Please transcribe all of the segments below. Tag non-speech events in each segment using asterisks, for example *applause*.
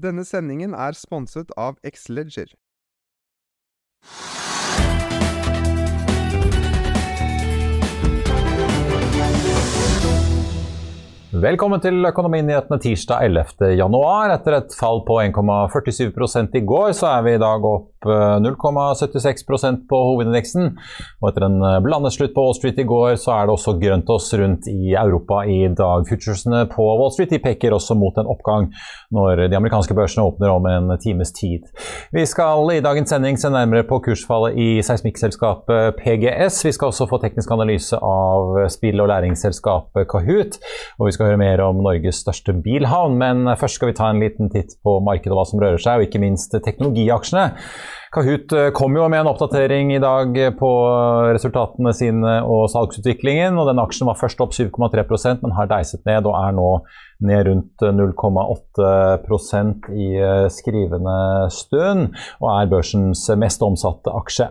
Denne sendingen er sponset av Xleger. Velkommen til Økonominyhetene tirsdag 11. januar. Etter et fall på 1,47 i går, så er vi i dag opp eh, 0,76% på hovedindeksen. Og etter en eh, blandet slutt på Wall Street i går, så er det også grønt oss rundt i Europa i dag. Futuresene på Wall Street de peker også mot en oppgang når de amerikanske børsene åpner om en times tid. Vi skal i dagens sending se nærmere på kursfallet i seismikkselskapet PGS. Vi skal også få teknisk analyse av spill- og læringsselskapet Kahoot. Og vi skal høre mer om Norges største bilhavn, men først skal vi ta en liten titt på markedet og hva som rører seg, og ikke minst teknologiaksjene. Kahoot kom jo med en oppdatering i dag på resultatene sine og salgsutviklingen. og den Aksjen var først opp 7,3% men har deiset ned og er nå ned rundt 0,8% i skrivende stund, og er børsens mest omsatte aksje.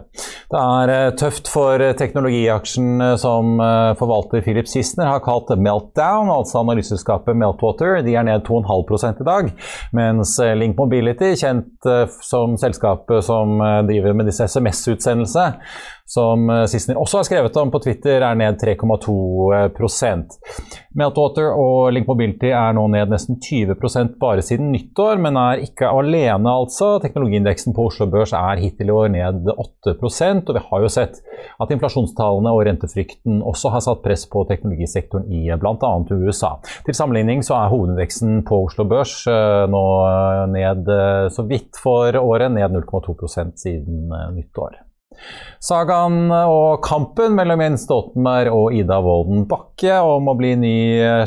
Det er tøft for teknologiaksjen som forvalter Philip Sissener har kalt Meltdown, altså analyseselskapet Meltwater. De er ned 2,5 i dag, mens Link Mobility, kjent som selskapet som driver med disse SMS-utsendelsene, som Sissener også har skrevet om på Twitter, er ned 3,2% Meltwater og Link Mobility er nå ned nesten 20% bare siden nyttår, men er ikke alene, altså. Teknologiindeksen på Oslo Børs er hittil i år ned 8% og vi har jo sett at inflasjonstallene og rentefrykten også har satt press på teknologisektoren i bl.a. USA. Til sammenligning så er hovedindeksen på Oslo Børs nå ned så vidt for året, ned 0,2% siden nyttår. Sagaen og kampen mellom Jens Stoltenberg og Ida Wolden Bakke om å bli ny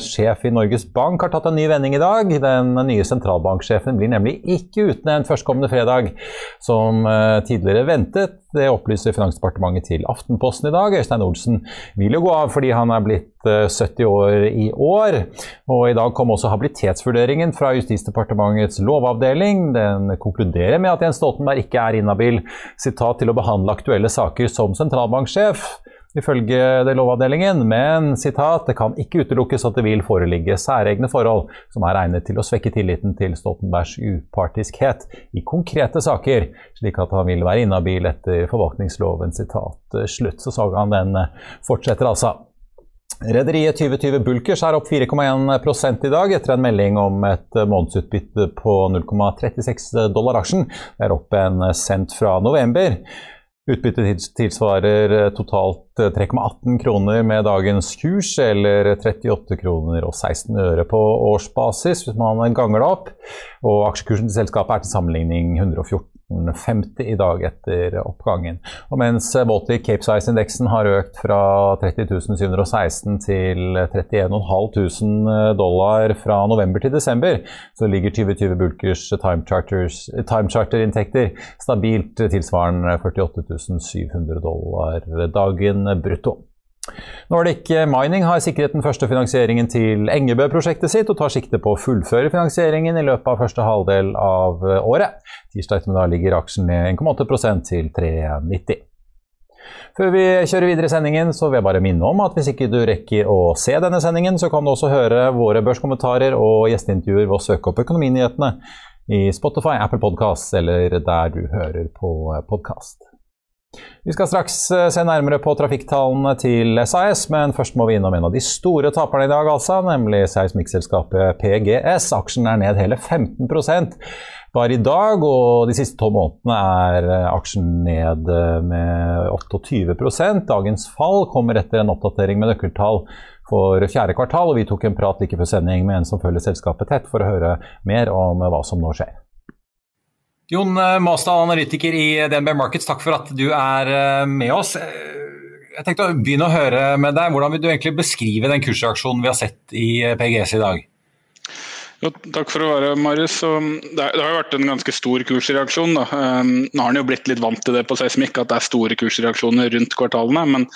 sjef i Norges Bank har tatt en ny vending i dag. Den nye sentralbanksjefen blir nemlig ikke utnevnt førstkommende fredag, som tidligere ventet. Det opplyser Finansdepartementet til Aftenposten i dag. Øystein Olsen vil jo gå av fordi han er blitt 70 år i år. Og i dag kom også habilitetsvurderingen fra Justisdepartementets lovavdeling. Den konkluderer med at Jens Stoltenberg ikke er inhabil til å behandle aktuelle saker som sentralbanksjef, ifølge det lovavdelingen. Men citat, det kan ikke utelukkes at det vil foreligge særegne forhold som er egnet til å svekke tilliten til Stoltenbergs upartiskhet i konkrete saker, slik at han vil være inhabil etter forvaltningsloven. Sitat slutt. Så sagaen den fortsetter altså. Rederiet 2020 Bulkers er opp 4,1 i dag etter en melding om et månedsutbytte på 0,36 dollar aksjen. Det er opp en cent fra november. Utbyttet tilsvarer totalt 3,18 kroner med dagens kurs, eller 38 kroner og 16 øre på årsbasis hvis man ganger det opp. Og aksjekursen til selskapet er til sammenligning 114 50 i dag etter oppgangen. Og mens Baltic Cape Size-indeksen har økt fra 30.716 til 31 500 dollar fra november til desember, så ligger 2020 Bulkers time charter-inntekter stabilt tilsvarende 48.700 dollar dagen brutto. Nordic Mining har sikret den første finansieringen til Engebø-prosjektet sitt og tar sikte på å fullføre finansieringen i løpet av første halvdel av året. Tirsdag ettermiddag ligger aksjen med 1,8% til 3,90. Før vi kjører videre i sendingen, så vil jeg bare minne om at hvis ikke du rekker å se denne sendingen, så kan du også høre våre børskommentarer og gjesteintervjuer ved å søke opp Økonominyhetene i Spotify, Apple Podkast eller der du hører på podkast. Vi skal straks eh, se nærmere på trafikktallene til SAS, men først må vi innom en av de store taperne i dag, altså, nemlig seismikkselskapet PGS. Aksjen er ned hele 15 bare i dag, og de siste tolv månedene er eh, aksjen ned eh, med 28% Dagens fall kommer etter en oppdatering med nøkkeltall for fjerde kvartal, og vi tok en prat like før sending med en som følger selskapet tett, for å høre mer om hva som nå skjer. Jon eh, Masdal, analytiker i DNB Markets, takk for at du er eh, med oss. Eh, jeg tenkte å begynne å høre med deg. Hvordan vil du egentlig beskrive den kursreaksjonen vi har sett i PGS i dag? Jo, takk for å være Marius. Det, har jo vært en ganske stor kursreaksjon. Da. Nå har en jo blitt litt vant til det på seismikk, at det er store kursreaksjoner rundt kvartalene. Men,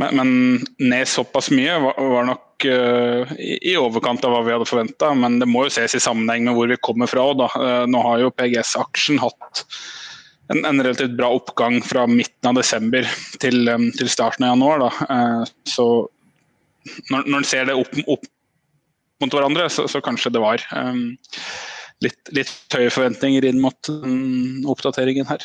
men, men ned såpass mye var nok uh, i overkant av hva vi hadde forventa, men det må jo ses i sammenheng med hvor vi kommer fra. Da. Uh, nå har jo PGS-aksjen hatt en, en, relativt bra oppgang fra midten av desember til, um, til starten av januar. Uh, så når, når en ser det opp, opp mot hverandre, så, så, kanskje det var um, litt, litt høye forventninger inn mot um, oppdateringen her.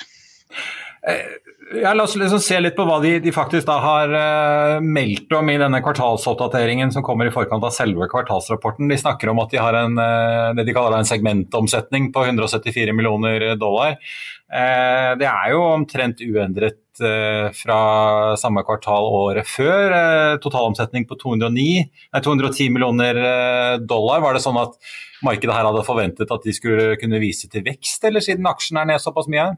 Ja, la oss liksom se litt på hva de, de faktisk har uh, meldt om i denne kvartalsoppdateringen som kommer i forkant av selve kvartalsrapporten. De snakker om at de har en, uh, det de kaller en segmentomsetning på 174 millioner dollar. Det er jo omtrent uendret fra samme kvartal året før. totalomsetning på 209, nei, 210 millioner dollar. Var det sånn at markedet her hadde forventet at de skulle kunne vise til vekst, eller siden aksjen er ned såpass mye?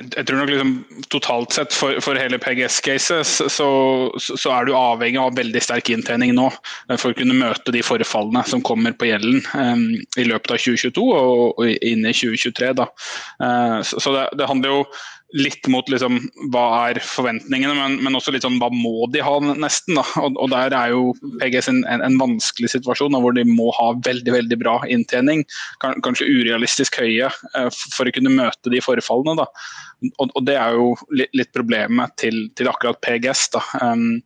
Jeg tror nok liksom, Totalt sett for, for hele PGS-caset så, så, er du avhengig av veldig sterk inntjening nå eh, for å kunne møte de forfallene som kommer på gjelden um, i løpet av 2022 og, og inn i 2023. Da. Uh, så, så det, det, handler jo litt mot liksom, hva er forventningene, men, men, også litt sånn hva må de ha, nesten. Da. Og, og der er jo PGS en, en, en vanskelig situasjon da, hvor de må ha veldig veldig bra inntjening. Kanskje urealistisk høye uh, for å kunne møte de forfallene. Da. Og, og det er jo litt, litt problemet til, til, akkurat PGS. Da. Um,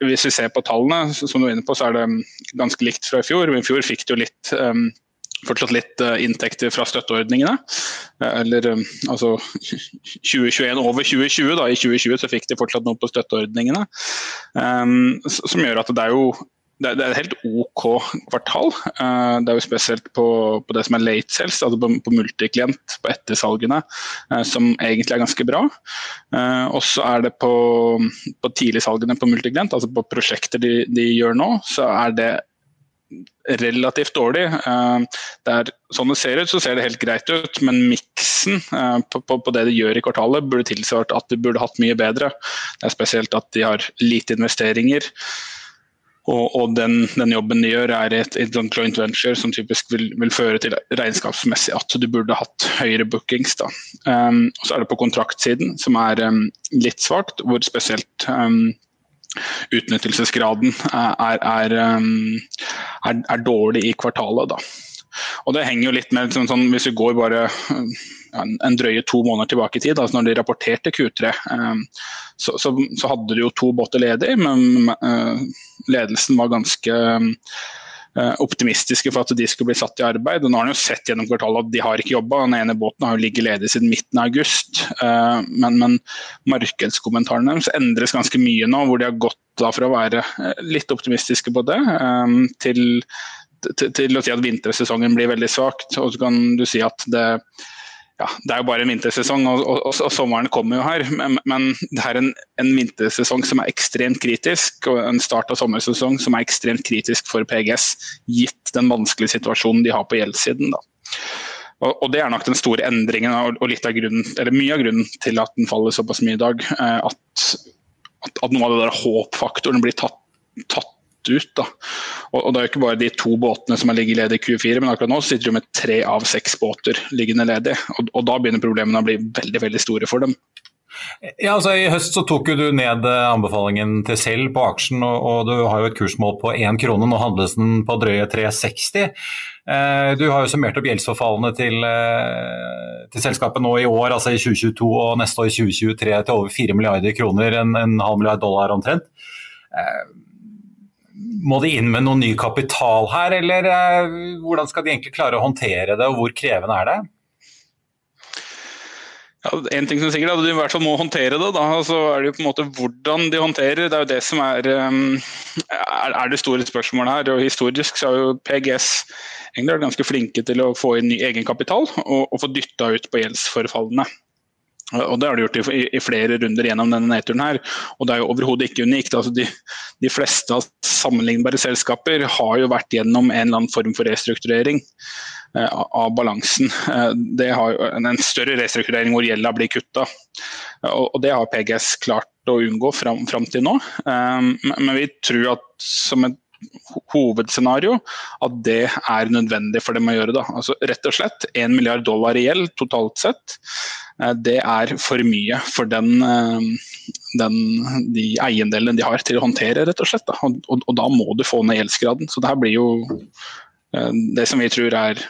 hvis vi ser på tallene, som du er inne på, så er det ganske likt fra i fjor. I fjor fikk du litt um, fortsatt litt uh, inntekter fra støtteordningene. Uh, eller um, altså 2021 over 2020. Da. I 2020 så fikk de fortsatt noe på støtteordningene. Um, som gjør at det er jo det, er et helt OK kvartal. Det er jo spesielt på, på, det som er late sales, altså på, på multiklient, på ettersalgene, som egentlig er ganske bra. og så er det på, på tidligsalgene på multiklient, altså på prosjekter de, de gjør nå, så er det relativt dårlig. Eh, der, sånn det ser ut, så ser det helt greit ut, men miksen eh, på, på, på, det de gjør i kvartalet, burde tilsvart at de burde hatt mye bedre. Det er spesielt at de har lite investeringer. Og, og den, den, jobben de gjør, er et, et joint venture som typisk vil, vil, føre til regnskapsmessig at du burde hatt høyere bookings. Um, så er det på kontraktsiden, som er um, litt svakt, hvor spesielt um, utnyttelsesgraden er, er, um, er, er, dårlig i kvartalet. Da. Og det henger jo litt med sånn, sånn, Hvis vi går bare en, en, drøye to måneder tilbake i tid, altså når de rapporterte Q3, um, så, så, så, hadde de jo to båter ledig, men uh, ledelsen var ganske um, Eh, optimistiske for at de skulle bli satt i arbeid. og Nå har han jo sett gjennom kvartalet at de har ikke jobba. Den ene båten har jo ligget ledig siden midten av august. Eh, men, men markedskommentarene deres endres ganske mye nå, hvor de har gått da fra å være eh, litt optimistiske på det, til, til, til å si at vintersesongen blir veldig svakt. Og så kan du si at det ja, det er jo bare en vintersesong, og, og, og, og sommeren kommer jo her. Men, men det er en, en, vintersesong som er ekstremt kritisk, og en start av sommersesong som er ekstremt kritisk for PGS, gitt den vanskelige situasjonen de har på gjeldssiden. Og, Det er nok den store endringen og, grunnen, mye av grunnen til at den faller såpass mye i dag. Eh, at, at, at noe av det der håpfaktoren blir tatt, tatt ut. Da. Og, og, Det er jo ikke bare de to båtene som har ligget ledig i Q4, men akkurat nå sitter de med tre av seks båter liggende ledig. Og, og Da begynner problemene å bli veldig veldig store for dem. Ja, altså I høst så tok du ned eh, anbefalingen til selv på aksjen, og, og du har jo et kursmål på én krone. Nå handles den på drøye 360. Eh, du har jo summert opp gjeldsforfallene til, eh, til, selskapet nå i år, altså i 2022 og neste år i 2023 til over 4 milliarder kroner, en, en halv milliard dollar omtrent. Må de inn med noe ny kapital her, eller hvordan skal de egentlig klare å håndtere det, og hvor krevende er det? Ja, en ting som er sikkert, at De i hvert fall må håndtere det. Da. Så er det jo på en måte hvordan de håndterer. Det er jo det som er, um, er det store spørsmålet her. og Historisk så har jo PGS egentlig ganske flinke til å få inn ny egenkapital og, og få dytta ut på gjeldsforfallene. Og Det har de gjort i, i, flere runder gjennom denne nedturen. her, og Det er jo overhodet ikke unikt. Altså de, de, fleste av sammenlignbare selskaper har jo vært gjennom en eller annen form for restrukturering eh, av balansen. Eh, det har jo En større restrukturering hvor gjelda blir kutta. Og, og, Det har PGS klart å unngå fram, fram til nå. Um, men vi tror at som et hovedscenario at det er nødvendig for dem å gjøre. Da. Altså, rett og slett 1 milliard dollar i gjeld totalt sett. Eh, det er for mye for den, eh, den, de eiendelene de har til å håndtere, rett og slett. Da. Og, og, og, da må du få ned gjeldsgraden. Så det her blir jo eh, det som vi tror er,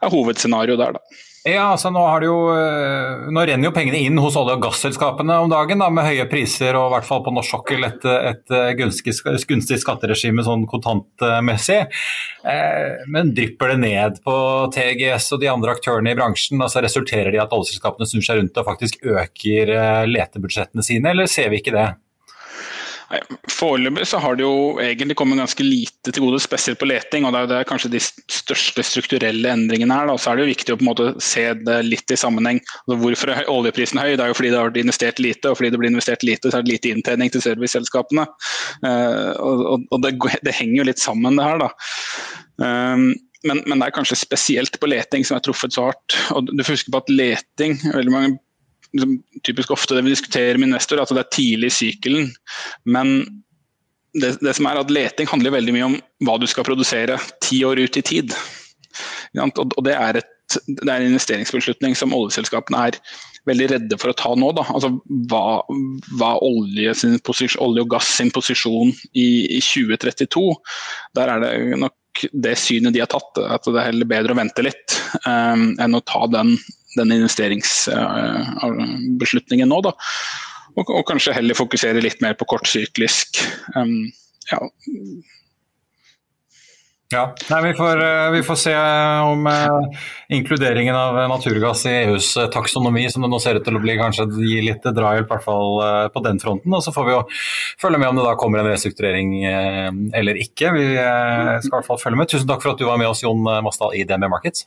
er hovedscenarioet der, da. Ja, altså nå, jo, eh, nå, renner jo pengene inn hos olje- og gasselskapene om dagen da, med høye priser og i hvert fall på norsk sokkel et, et eh, gunstig, gunstig, skatteregime sånn kontantmessig. Eh, men drypper det ned på TGS og de andre aktørene i bransjen? altså Resulterer det i at oljeselskapene snur seg rundt og faktisk øker eh, letebudsjettene sine, eller ser vi ikke det? Foreløpig så har det jo egentlig kommet ganske lite til gode, spesielt på leting. og Det er, det er kanskje de største strukturelle endringene her. Da. Så er det jo viktig å på en måte se det litt i sammenheng. Altså, hvorfor er oljeprisen høy? Det er jo fordi det har vært investert lite, og fordi det blir investert lite, så er det lite inntjening til serviceselskapene. Uh, og, det, det, henger jo litt sammen, det her. da. Um, men, men, det er kanskje spesielt på leting som er truffet så hardt. Og du får huske på at leting, veldig mange typisk ofte det vi diskuterer med investor, at det er tidlig i sykelen. Men det, det, som er at leting handler veldig mye om hva du skal produsere ti år ut i tid. Og det er, et, det er en investeringsbeslutning som oljeselskapene er veldig redde for å ta nå. Da. Altså, hva, hva olje, posisjon, olje, og gass sin posisjon i, i 2032? Der er det nok det synet de har tatt, at det er heller bedre å vente litt um, enn å ta den den investeringsbeslutningen nå. Da. Og, og, kanskje heller fokusere litt mer på kortsyklisk. Um, ja. Ja, Nei, vi, får, eh, vi, får, se om eh, inkluderingen av naturgass i EUs taksonomi, som det nå ser ut til å bli, kanskje gir litt drahjelp, uh, på den fronten. Og så får vi jo følge med om det da kommer en restrukturering eller ikke. Vi skal i hvert fall følge med. Tusen takk for at du var med oss, Jon Masdal i DNB Markets.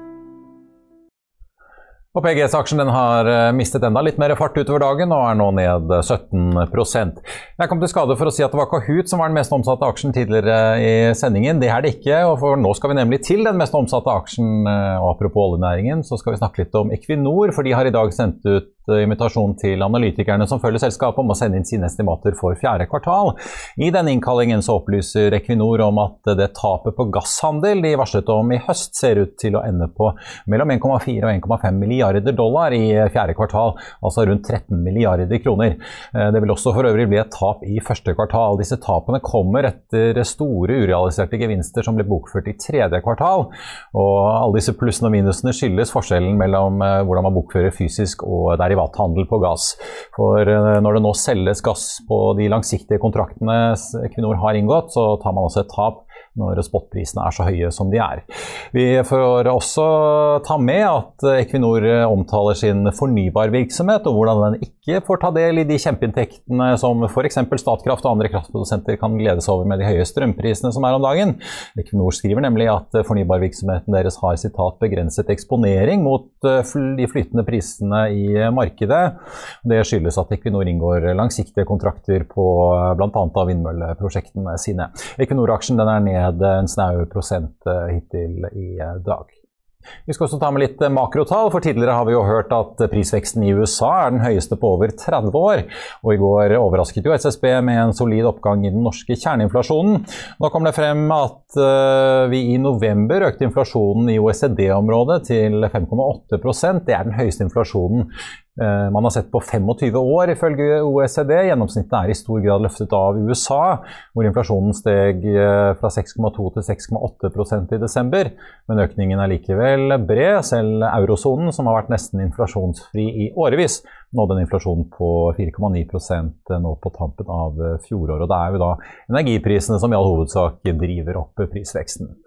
Og PGS-aksjen har eh, mistet enda litt mer fart utover dagen og er nå ned 17% Jeg kom til skade for å si at det var Kahoot som var den mest omsatte aksjen tidligere i sendingen. Det er det ikke, og for nå skal vi nemlig til den mest omsatte aksjen. Eh, og apropos oljenæringen, så skal vi snakke litt om Equinor, for de har i dag sendt ut invitasjon til analytikerne som følger selskapet om å sende inn sine estimater for fjerde kvartal. I denne innkallingen så opplyser Equinor om at det tapet på gasshandel de varslet om i høst, ser ut til å ende på mellom 1,4 og 1,5 milliarder dollar i fjerde kvartal, altså rundt 13 milliarder kroner. Eh, det vil også for øvrig bli et tap i første kvartal. Disse tapene kommer etter store urealiserte gevinster som ble bokført i tredje kvartal. og Alle disse plussene og minusene skyldes forskjellen mellom eh, hvordan man bokfører fysisk og derivathandel på gass. For eh, når det nå selges gass på de langsiktige kontraktene Equinor har inngått, så tar man også et tap når spotprisene er så høye som de er. Vi får også ta med at Equinor omtaler sin fornybarvirksomhet, og hvordan den ikke får ta del i de kjempeinntektene som f.eks. Statkraft og andre kraftprodusenter kan glede seg over med de høye strømprisene som er om dagen. Equinor skriver nemlig at fornybarvirksomheten deres har citat, begrenset eksponering mot eh, de flytende prisene i markedet. Det skyldes at Equinor inngår langsiktige kontrakter på eh, bl.a. av vindmølleprosjektene sine. Equinor-aksjen er ned en snau prosent eh, hittil i dag. Vi skal også ta med litt eh, makrotall, for tidligere har vi jo hørt at prisveksten i USA er den høyeste på over 30 år. Og i går overrasket jo SSB med en solid oppgang i den norske kjerneinflasjonen. Nå kom det frem at vi i november økte inflasjonen i OECD-området til 5,8% Det er den høyeste inflasjonen Eh, man har sett på 25 år, ifølge OECD. Gjennomsnittet er i stor grad løftet av USA, hvor inflasjonen steg eh, fra 6,2 til 6,8% i desember. Men økningen er likevel bred. Selv eurosonen, som har vært nesten inflasjonsfri i årevis, nådde en inflasjon på 4,9% nå på tampen av fjoråret. Og det er jo da energiprisene som i all hovedsak driver opp prisveksten.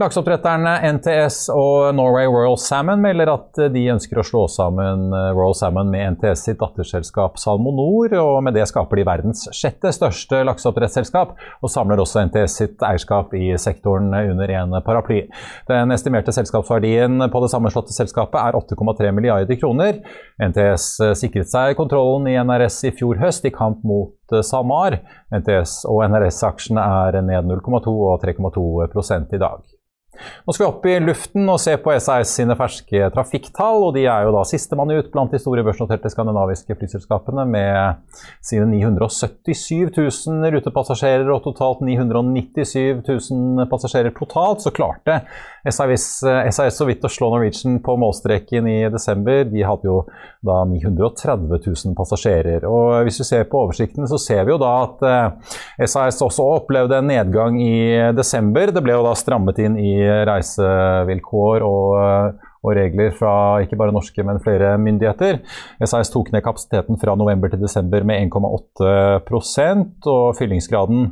Lakseoppdretterne NTS og Norway Royal Salmon melder at de ønsker å slå sammen eh, Royal Salmon med NTS sitt datterselskap Salmonor, og med det skaper de verdens sjette største lakseoppdrettsselskap, og samler også NTS sitt eierskap i sektoren under en paraply. Den estimerte selskapsverdien på det sammenslåtte selskapet er 8,3 milliarder kroner. NTS eh, sikret seg kontrollen i NRS i fjor høst i kamp mot eh, SalMar. NTS og NRS-aksjene er ned 0,2 og 3,2 i dag. Nå skal vi opp i luften og se på SAS sine ferske trafikktall. og De er jo da sistemann ut blant de store børsnoterte skandinaviske flyselskapene med sine 977 000 rutepassasjerer og totalt 997 000 passasjerer totalt. Så klarte SAS, SAS så vidt å slå Norwegian på målstreken i desember. De hadde jo da 930 000 passasjerer. og Hvis vi ser på oversikten, så ser vi jo da at SAS eh, også opplevde en nedgang i desember. Det ble jo da strammet inn i reisevilkår og, og, regler fra ikke bare norske, men flere myndigheter. SAS tok ned kapasiteten fra november til desember med 1,8% og fyllingsgraden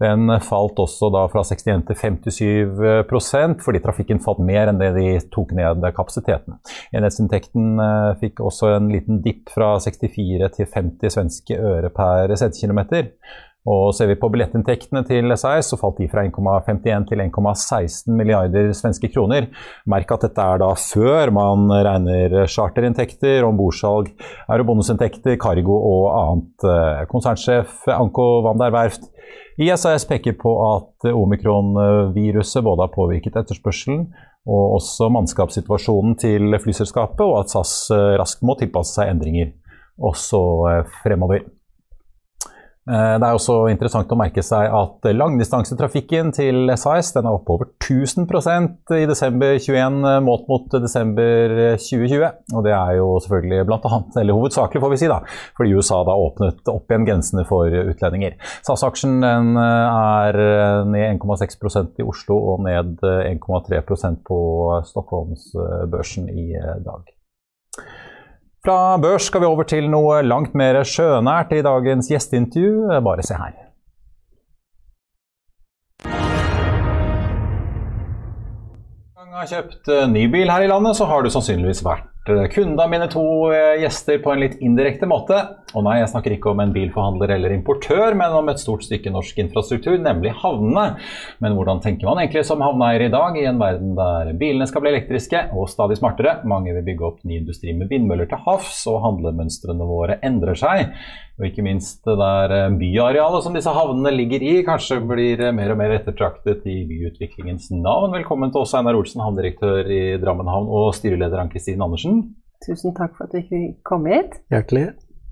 den falt også da fra 61 til 57% fordi trafikken falt mer enn det de tok ned kapasiteten. Enhetsinntekten eh, fikk også en liten dipp fra 64 til 50 svenske øre per setekilometer. Og ser vi på billettinntektene til SAS, så falt de fra 1,51 til 1,16 milliarder svenske kroner. Merk at dette er da før man regner charterinntekter, ombordsalg, aerobonusinntekter, cargo og annet. Konsernsjef Anko Wander Werft i SAS peker på at omikron-viruset både har påvirket etterspørselen og også mannskapssituasjonen til flyselskapet, og at SAS raskt må tilpasse seg endringer også fremover. Eh, det er også interessant å merke seg at langdistansetrafikken til SAS den er oppe over 1000% i desember 21 eh, målt mot desember 2020. Og det er jo selvfølgelig blant annet, eller hovedsakelig får vi si, da, fordi USA da åpnet opp igjen grensene for utlendinger. SAS-aksjen eh, er ned 1,6% i Oslo og ned 1,3% på Stockholmsbørsen i dag. Fra børs skal vi over til noe langt mer sjønært i dagens gjesteintervju. Bare se her. har kjøpt eh, ny bil her i landet, så har du sannsynligvis vært Eh, kunde av mine to eh, gjester på en litt indirekte måte. Og nei, jeg snakker ikke om en bilforhandler eller importør, men om et stort stykke norsk infrastruktur, nemlig havnene. Men hvordan tenker man egentlig som havneeier i dag, i en verden der bilene skal bli elektriske og stadig smartere? Mange vil bygge opp ny industri med vindmøller til havs, og handlemønstrene våre endrer seg. Og ikke minst det der eh, byarealet som disse havnene ligger i, kanskje blir mer og mer ettertraktet i byutviklingens navn. Velkommen til oss, Einar Olsen, havnedirektør i Drammen havn, og styreleder Ann-Kristin Andersen. Tusen takk for at du fikk komme hit. Hjertelig.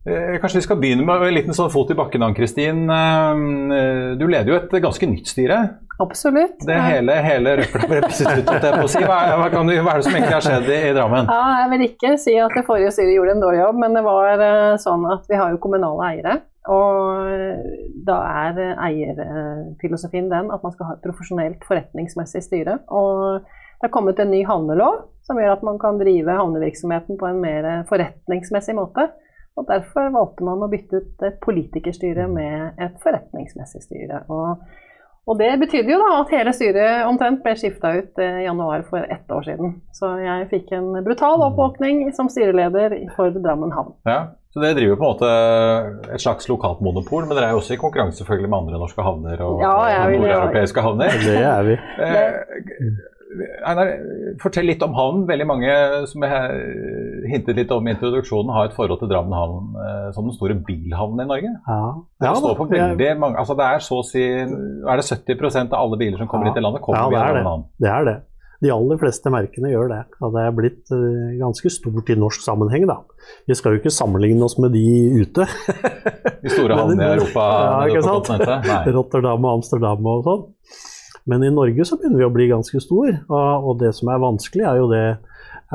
Eh, kanskje vi skal begynne med en liten sånn fot i bakken, Ann-Kristin. Eh, du leder jo et ganske nytt styre. Absolutt. Det hele, hele Røkla si. Hva, hva, hva, er det som egentlig har skjedd i, i, Drammen? Ja, jeg vil ikke si at det forrige styret gjorde en dårlig jobb, men det var uh, sånn at vi har jo kommunale eiere. Og da er eierfilosofien den at man skal ha et profesjonelt forretningsmessig styre. Og det har kommet en ny havnelov som gjør at man kan drive havnevirksomheten på en mer forretningsmessig måte. Og Derfor valgte man å bytte ut et politikerstyre med et forretningsmessig styre. Og, og det betydde jo da at hele styret omtrent ble skifta ut i januar for ett år siden. Så jeg fikk en brutal oppvåkning som styreleder for Drammen havn. Ja, så dere driver på en måte et slags lokalt monopol, men dere er jo også i konkurranse selvfølgelig med andre norske havner og, ja, og nordeuropeiske havner. Det er vi. Eh, Einar, fortell litt om havnen. Veldig mange som jeg hintet litt om i introduksjonen, har et forhold til Drammen havn eh, som den store bilhavnen i Norge. Ja. Ja, det, står veldig mange, altså det er så å si Er det 70% av alle biler som kommer ja. hit til landet, kommer ja, via Drammen havn? Det er det. De aller fleste merkene gjør det. Og det er blitt uh, ganske stort i norsk sammenheng, da. Vi skal jo ikke sammenligne oss med de ute. de store *laughs* havnene i Europa? Ja, ikke sant? *laughs* Rotterdam og Amsterdam og sånn. Men i Norge så begynner vi å bli ganske stor, og det som er vanskelig, er jo det,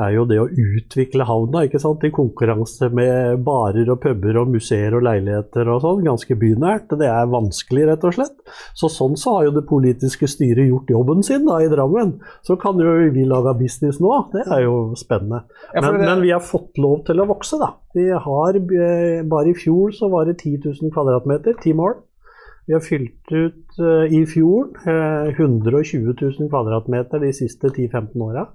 er jo det å utvikle havna ikke sant? i konkurranse med barer og puber og museer og leiligheter og sånn, ganske bynært. Det er vanskelig, rett og slett. Så sånn så har jo det politiske styret gjort jobben sin da, i Drammen. Så kan jo vi lage business nå, det er jo spennende. Men, men vi har fått lov til å vokse, da. Vi har, eh, bare i fjor så var det 10 000 kvadratmeter, ti mål. Vi har fylt ut uh, i fjor uh, 120 000 kvadratmeter de siste 10-15 åra.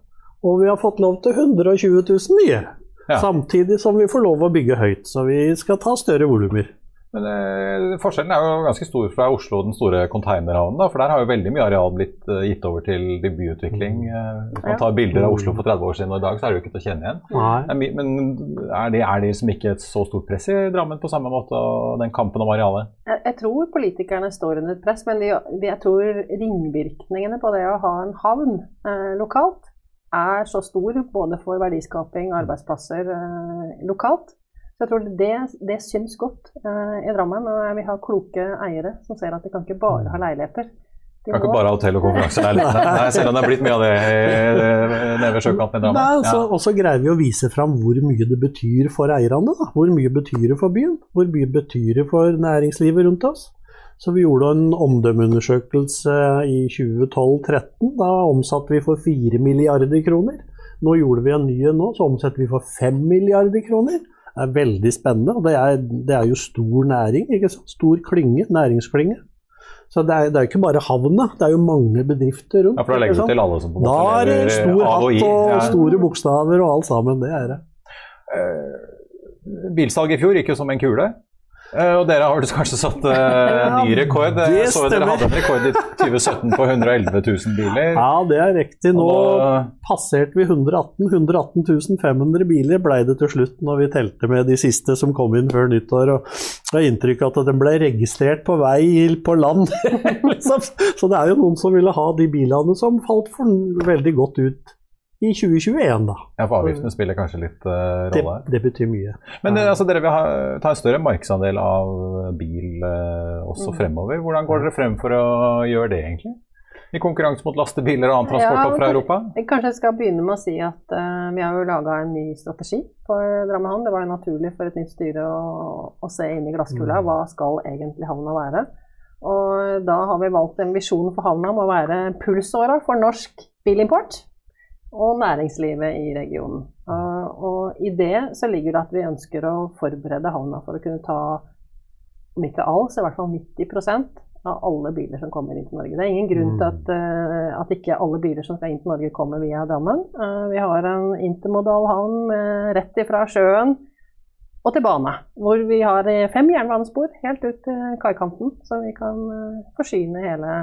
Og vi har fått lov til 120 000 nye. Ja. Samtidig som vi får lov å bygge høyt. Så vi skal ta større volumer. Men eh, Forskjellen er jo ganske stor fra Oslo, den store containerhavnen. For der har jo veldig mye areal blitt eh, gitt over til byutvikling. Uh, hvis man tar bilder av Oslo for 30 år siden og i dag, så er det jo ikke til å kjenne igjen. Nei. Men er det, er det liksom ikke et så stort press i Drammen på samme måte, og den kampen om arealet? Jeg, jeg tror politikerne står under et press, men de, de, jeg tror ringvirkningene på det å ha en havn uh, lokalt er så stor både for verdiskaping og arbeidsplasser lokalt så jeg tror det, det syns godt uh, i Drammen. Og vi har kloke eiere som ser at de kan ikke bare ha leiligheter. De kan ikke bare ha hotell og konferanseleiligheter. selv om det er blitt mye av det eh, nede ved sjøkanten i Drammen. Nei, altså, ja. Og så greier vi å vise fram hvor mye det betyr for eierne. Da. Hvor mye betyr det for byen? Hvor mye betyr det for næringslivet rundt oss? Så vi gjorde en omdømmeundersøkelse i 2012-2013. Da omsatte vi for 4 milliarder kroner. Nå gjorde vi en ny en nå, så omsetter vi for 5 milliarder kroner er veldig spennende. og Det er, det er jo stor næring, ikke sant? stor klynge, næringsklynge. Så det er, det er ikke bare havna, det er jo mange bedrifter rundt. Ja, for Da legger du til alle som på Da er det stor hatt og, ja. store bokstaver og alt sammen. Det er det. Uh, bilsalget i fjor gikk jo som en kule. Uh, og dere har kanskje satt *laughs* uh, ny rekord. Det så dere hadde en rekord i 2017 på 111 000 biler. Ja, det er riktig. Nå da... passerte vi 118 118 500 biler ble det til slutt når vi telte med de siste som kom inn før nyttår. Og jeg har inntrykk av at den ble registrert på vei på land. *laughs* Liksom. Så det er jo noen som ville ha de bilene som falt for veldig godt ut i 2021, da. Ja, For avgiftene spiller kanskje litt uh, rolle? Det, det, betyr mye. Men uh, altså, dere vil ha, ta en større markedsandel av bil uh, også mm. fremover. Hvordan går dere frem for å gjøre det, egentlig? I konkurranse mot lastebiler og annen transport ja, fra Europa? Kanskje jeg skal begynne med å si at vi har jo laga en ny strategi for Drammenhavn. Det var jo naturlig for et nytt styre å, å se inn i glasskula. Mm. Hva skal egentlig havna være? Og da har vi valgt en visjon for havna om å være pulsåra for norsk bilimport og næringslivet i regionen. Og i det så ligger det at vi ønsker å forberede havna for å kunne ta, om ikke all, så i hvert fall 90% av alle biler som kommer inn til Norge. Det er ingen grunn til mm. at, uh, at ikke alle biler som skal inn til Norge, kommer via Drammen. Uh, vi har en intermodal havn rett ifra sjøen og til bane, hvor vi har fem jernbanespor helt ut til kaikanten, så vi kan forsyne hele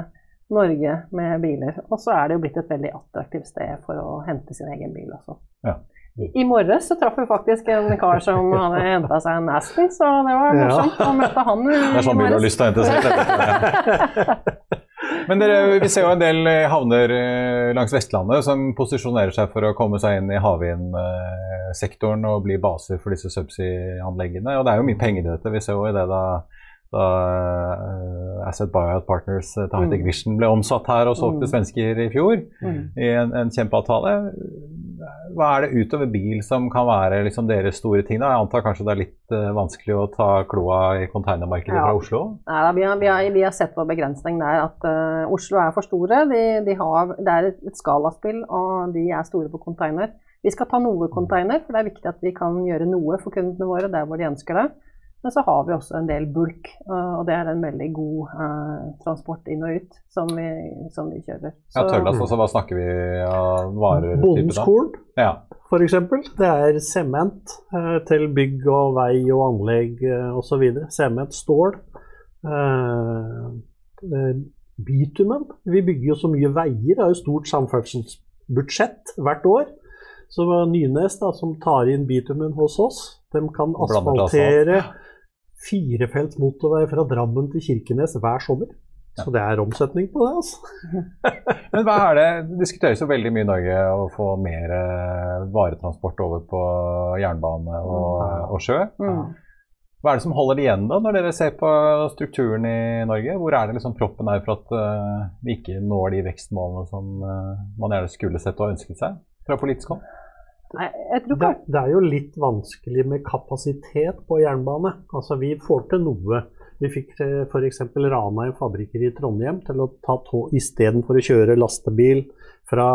Norge med biler. Og så er det jo blitt et veldig attraktivt sted for å hente sin egen bil også. Ja. I morges så traff vi faktisk en kar som hadde henta seg en Aston, så det var morsomt å møte han i. Det er sånn bil du har lyst til å hente selv? *laughs* Men dere, vi ser jo en del havner eh, langs Vestlandet som posisjonerer seg for å komme seg inn i havvindsektoren og bli baser for disse subsea-anleggene. Og det er jo mye penger i dette. Vi ser jo i det da, da uh, Asset Buyout Partners uh, mm. Vision ble omsatt her og solgt til mm. svensker i fjor mm. i en, en, kjempeavtale. Hva er det utover bil som kan være liksom deres store ting? Da? Jeg antar kanskje det er litt uh, vanskelig å ta kloa i containermarkedet ja. fra Oslo? Nei, da, vi, har, vi, har, vi, har, sett vår begrensning der. At Oslo er for store. De, de har, det er et, et skalaspill, og de er store på container. Vi skal ta noe container, for det er viktig at vi kan gjøre noe for kundene våre der hvor de ønsker det. Men så har vi også en del bulk, og det er en veldig god uh, transport inn og ut som vi, som vi kjører. Så, ja, Tørrlast, altså, hva snakker vi av varer? Bondeskål, ja. f.eks. Det er sement uh, til bygg og vei og anlegg uh, osv. Sement, stål. Uh, bitumen. Vi bygger jo så mye veier, det er jo stort samferdselsbudsjett hvert år. Så Nynes, da, som tar inn bitumen hos oss, de kan asfaltere firefelts motorvei fra Drammen til Kirkenes hver sommer. Så det er omsetning på det, altså. *laughs* Men hva er det, Det diskuteres jo veldig mye i Norge å få mer eh, varetransport over på jernbane og, og sjø. Mm. Hva er det som holder det igjen da, når dere ser på strukturen i Norge? Hvor er det liksom proppen er for at uh, vi ikke når de vekstmålene som uh, man gjerne skulle sett og ønsket seg fra politisk hold? Nei, det, det, er jo litt vanskelig med kapasitet på jernbane. Altså, vi får til noe. Vi fikk f.eks. Ranheim fabrikker i Trondheim til å ta tog istedenfor å kjøre lastebil fra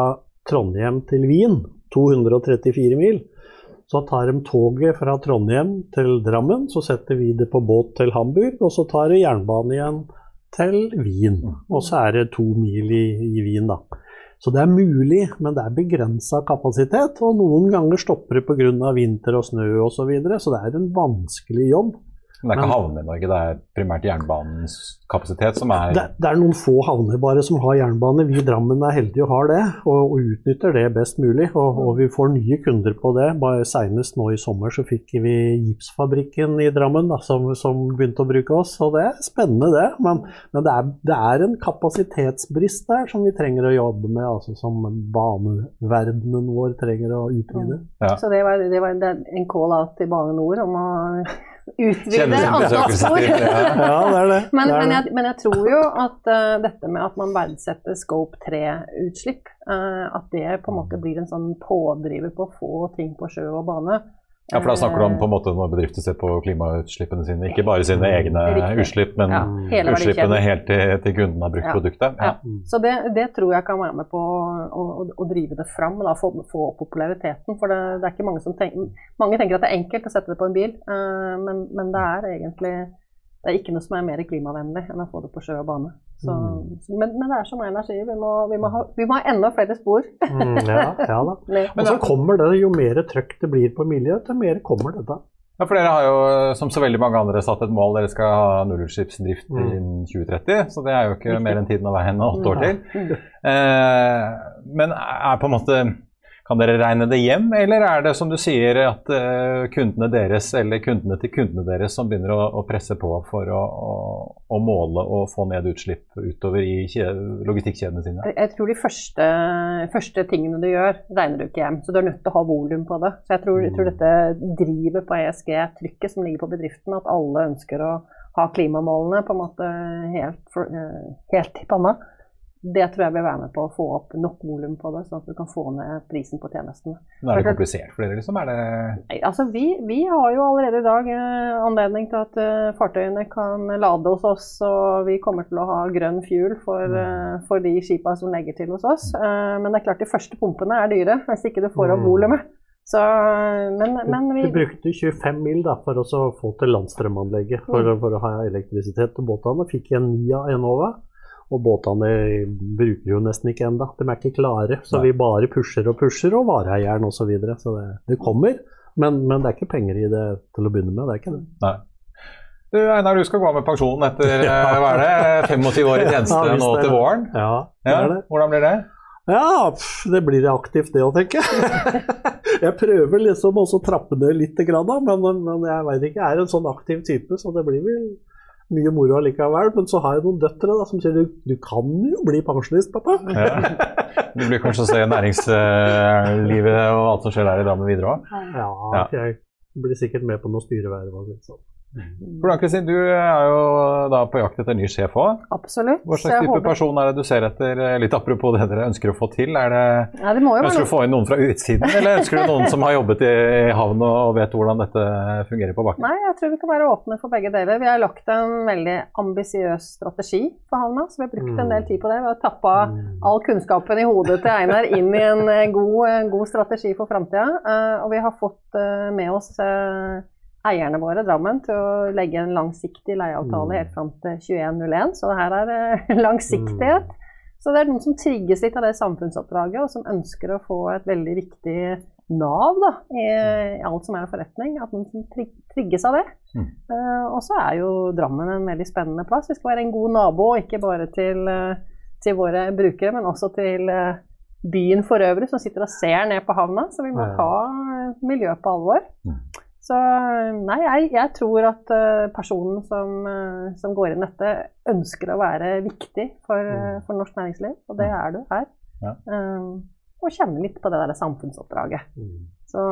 Trondheim til Wien, 234 mil. Så tar de toget fra Trondheim til Drammen, så setter vi det på båt til Hamburg, og så tar det jernbane igjen til Wien. Og så er det to mil i, i Wien, da. Så det er mulig, men det er begrensa kapasitet. Og noen ganger stopper det pga. vinter og snø osv. Så, videre, så det er en vanskelig jobb. Men det er ikke havnene i Norge, det er primært jernbanens kapasitet som er det, det, er noen få havner bare som har jernbane. Vi i Drammen er heldige og har det, og, og utnytter det best mulig. Og, og, vi får nye kunder på det. Bare Senest nå i sommer så fikk vi Gipsfabrikken i Drammen da, som, som, begynte å bruke oss. Og det er spennende, det. Men, men det, er, det, er, en kapasitetsbrist der som vi trenger å jobbe med, altså som baneverdenen vår trenger å utvide. Ja. Så det var, det var en call-out til Bane Nor om å utvide antallsord. ja, det det. Men, det men, jeg, men, jeg, tror jo at uh, dette med at man verdsetter Scope 3-utslipp, uh, eh, at det på en måte blir en sånn pådriver på å få ting på sjø og bane. Ja, for Da snakker du om på en måte når bedrifter ser på klimautslippene sine, ikke bare sine egne utslipp, men ja, utslippene helt til, til kunden har brukt ja. produktet. Ja. Så det, det, tror jeg kan være med på å, å, å drive det fram, da, få, få opp populariteten. For det, det, er ikke mange som tenker Mange tenker at det er enkelt å sette det på en bil, uh, men, men det er egentlig det er ikke noe som er mer klimavennlig enn å få det på sjø og bane. Så, mm. men, men, det er som Einar sier, vi må, vi, må ha, vi må, ha, enda flere spor. *laughs* mm, ja, ja da. *laughs* Men så kommer det, jo mer trøkk det blir på miljøet, jo mer kommer det da. Ja, for Dere har jo som så veldig mange andre satt et mål, dere skal ha nullutslippsdrift mm. innen 2030. Så det er jo ikke mer enn tiden å være henne åtte år til. Mm. Eh, men er på en måte kan dere regne det hjem, eller er det som du sier at uh, kundene deres eller kundene til kundene deres som begynner å, å presse på for å, å, å, måle og få ned utslipp utover i logistikkjedene sine? Jeg tror de første, første, tingene du gjør, regner du ikke hjem. Så du er nødt til å ha volum på det. Så jeg tror, jeg tror mm. dette driver på ESG-trykket som ligger på bedriften, at alle ønsker å ha klimamålene på en måte helt, eh, helt i panna det tror jeg vil være med på å få opp nok volum på det, sånn at du kan få ned prisen på tjenestene. Men er det komplisert for dere, liksom? Er det Nei, altså vi, vi, har jo allerede i dag eh, anledning til at uh, fartøyene kan lade hos oss, og vi kommer til å ha grønn fuel for, uh, for de skipa som legger til hos oss. Uh, men det er klart de første pumpene er dyre, hvis ikke du får opp mm. volumet. Så, men, men vi... Du brukte 25 mil da, for å få til landstrømanlegget for, mm. for, å ha elektrisitet til båtene. Fikk en ni av Enova. Og båtene bruker jo nesten ikke ennå. De er ikke klare. Så Nei. vi bare pusher og pusher, og vareeieren osv. Så, videre. så det, det kommer. Men, men, det er ikke penger i det til å begynne med. Det er ikke det. Nei. Du Einar, du skal gå av med pensjon etter *laughs* ja. hva er det, 25 år i tjeneste *laughs* ja, nå til våren. Ja, det er det. Hvordan blir det? Ja, det blir aktivt det å tenke. *laughs* jeg prøver liksom også å trappe ned litt, men, men jeg vet ikke, jeg er en sånn aktiv type, så det blir vel mye moro allikevel. Men så har jeg noen døtre da, som sier du, du kan jo bli pensjonist, pappa. Ja. Du blir kanskje å se næringslivet og alt som skjer der i Drammen videre òg? Ja, Ja. jeg blir sikkert med på noe styreverv sånn. Hvordan, Kristin, du er jo da på jakt etter ny sjef òg. Absolutt. Hva slags type håper- person er det du ser etter? eh, Litt apropos det dere ønsker å få til. Er det, Ja, det må jo ønsker du å få inn noen fra utsiden, eller ønsker du noen som har jobbet i, havn og, vet hvordan dette fungerer på bakken? Nei, jeg tror vi kan være åpne for begge deler. Vi har lagt en veldig ambisiøs strategi for havna, så vi har brukt en del tid på det. Vi har tappa all kunnskapen i hodet til Einar inn i en eh, god, god strategi for framtida. Og vi har fått eh, med oss eh, eierne våre, Drammen, til å legge en langsiktig leieavtale helt fram til 21.01. Så her er det *laughs* langsiktighet. Så det er noen som trigges litt av det samfunnsoppdraget, og som ønsker å få et veldig viktig nav da, i, i alt som er forretning. At noen som trig- trigges av det. Eh, og så er jo Drammen en veldig spennende plass. Vi skal være en god nabo, ikke bare til, eh, til våre brukere, men også til eh, byen for øvrig, som sitter og ser ned på havna. Så vi må ta eh, miljøet på alvor. Så nei, jeg, jeg tror at eh, personen som, eh, som går inn dette, ønsker å være viktig for, eh, for norsk næringsliv, og det er du her. Ja. Eh, og kjenne litt på det der samfunnsoppdraget. Så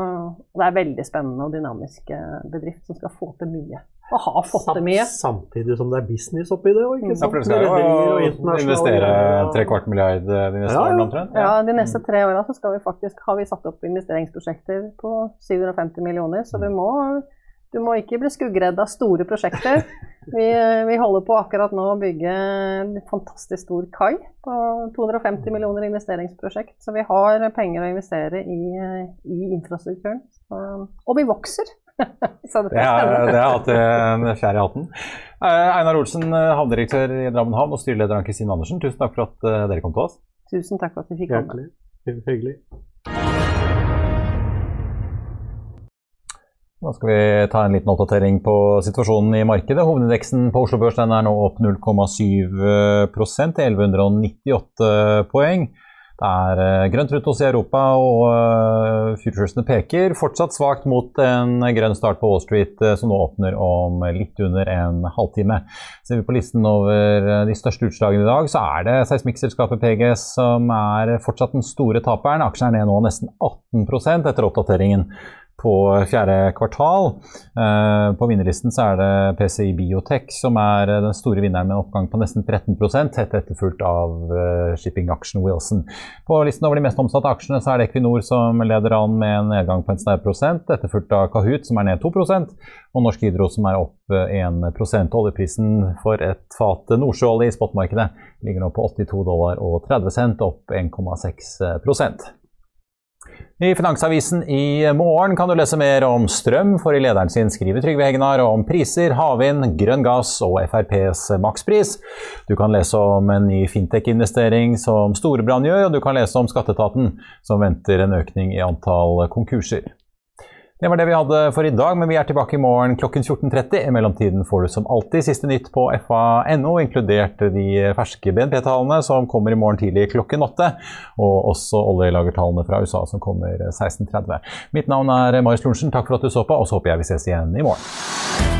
det er veldig spennende og dynamisk bedrift som skal få til mye. Og har fått det mye. Samtidig som det er business oppi det Ikke ikke Ja, for dere skal jo investere tre kvart milliard eh, de neste Ja, ja. årene omtrent? Ja, De neste tre åra så skal vi faktisk, har vi satt opp investeringsprosjekter på 750 millioner, så du må, du må ikke bli skuggredd av store prosjekter. *laughs* Vi, vi holder på akkurat nå å bygge en fantastisk stor kai på 250 millioner investeringsprosjekt, så vi har penger å investere i, i infrastrukturen. Så, og vi vokser! *laughs* så Det er er, det er hatt en fjær i hatten. Eh, Einar Olsen, eh, havnedirektør i Drammen havn, og styreleder Ann-Kristin Andersen, tusen takk for at eh, dere kom til oss. Tusen takk for at vi fikk komme. Hyggelig. Da skal vi ta en liten oppdatering på situasjonen i markedet. Hovedindeksen på Oslo Børs den er nå opp 0,7 til 1198 poeng. Det er eh, grønt rundt oss i Europa, og eh, futuresene peker fortsatt svakt mot en grønn start på Wall Street, eh, som nå åpner om litt under en halvtime. Ser vi på listen over de største utslagene i dag, så er det seismikkselskapet PGS som er fortsatt den store taperen. Aksjen er ned nå nesten 18% etter oppdateringen på fjerde kvartal. Eh, På vinnerlisten så er det PCI Biotech som er eh, den store vinneren med en oppgang på nesten 13 tett etterfulgt av eh, shippingaksjen Wilson. På listen over de mest omsatte aksjene så er det Equinor som leder an med en nedgang på en snau prosent, etterfulgt av Kahoot som er ned 2% og Norsk Hydro som er opp eh, 1% Oljeprisen for et fat nordsjøolje i spotmarkedet ligger nå på 82 dollar og 30 cent, opp 1,6 i Finansavisen i morgen kan du lese mer om strøm, for i lederen sin skriver Trygve Hegnar om priser, havvind, grønn gass og FrPs makspris. Du kan lese om en ny fintech-investering som Storebrand gjør, og du kan lese om skatteetaten som venter en økning i antall konkurser. Det var det vi hadde for i dag, men vi er tilbake i morgen klokken 14.30. I mellomtiden får du som alltid siste nytt på fa.no, inkludert de ferske BNP-tallene som kommer i morgen tidlig klokken åtte, og også oljelagertallene fra USA som kommer 16.30. Mitt navn er Marius Lorentzen, takk for at du så på, og så håper jeg vi ses igjen i morgen.